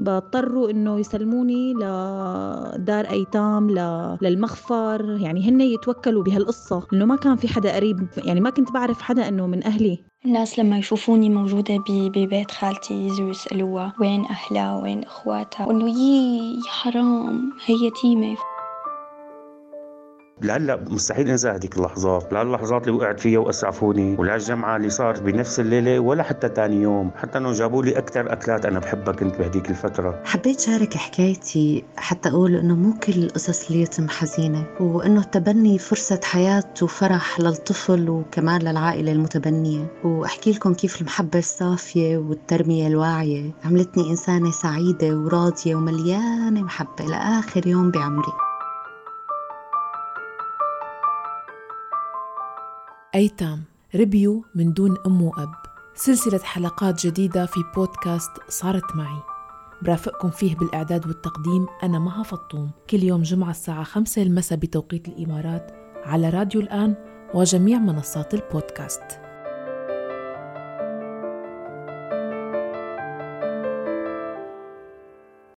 بضطروا إنه يسلموني لدار أيتام للمخفر يعني هن يتوكلوا بهالقصة إنه ما كان في حدا قريب يعني ما كنت بعرف حدا إنه من أهلي. الناس لما يشوفوني موجودة ببيت خالتي يجوا يسألوها وين أهلها وين إخواتها وإنه يي حرام هي يتيمة لهلا مستحيل انسى هذيك اللحظات لهاللحظات اللي وقعت فيها وأسعفوني ولهالجمعه اللي صار بنفس الليلة ولا حتى ثاني يوم حتى انه جابوا لي أكثر أكلات أنا بحبها كنت بهديك الفترة. حبيت شارك حكايتي حتى أقول إنه مو كل القصص اللي يتم حزينة وإنه التبني فرصة حياة وفرح للطفل وكمان للعائلة المتبنية. وأحكي لكم كيف المحبة الصافية والتربية الواعية عملتني إنسانة سعيدة وراضية ومليانة محبة لآخر يوم بعمري. أيتام ربيوا من دون أم وأب. سلسلة حلقات جديدة في بودكاست صارت معي. برافقكم فيه بالإعداد والتقديم أنا مها فطوم. كل يوم جمعة الساعة خمسة المساء بتوقيت الإمارات على راديو الآن وجميع منصات البودكاست.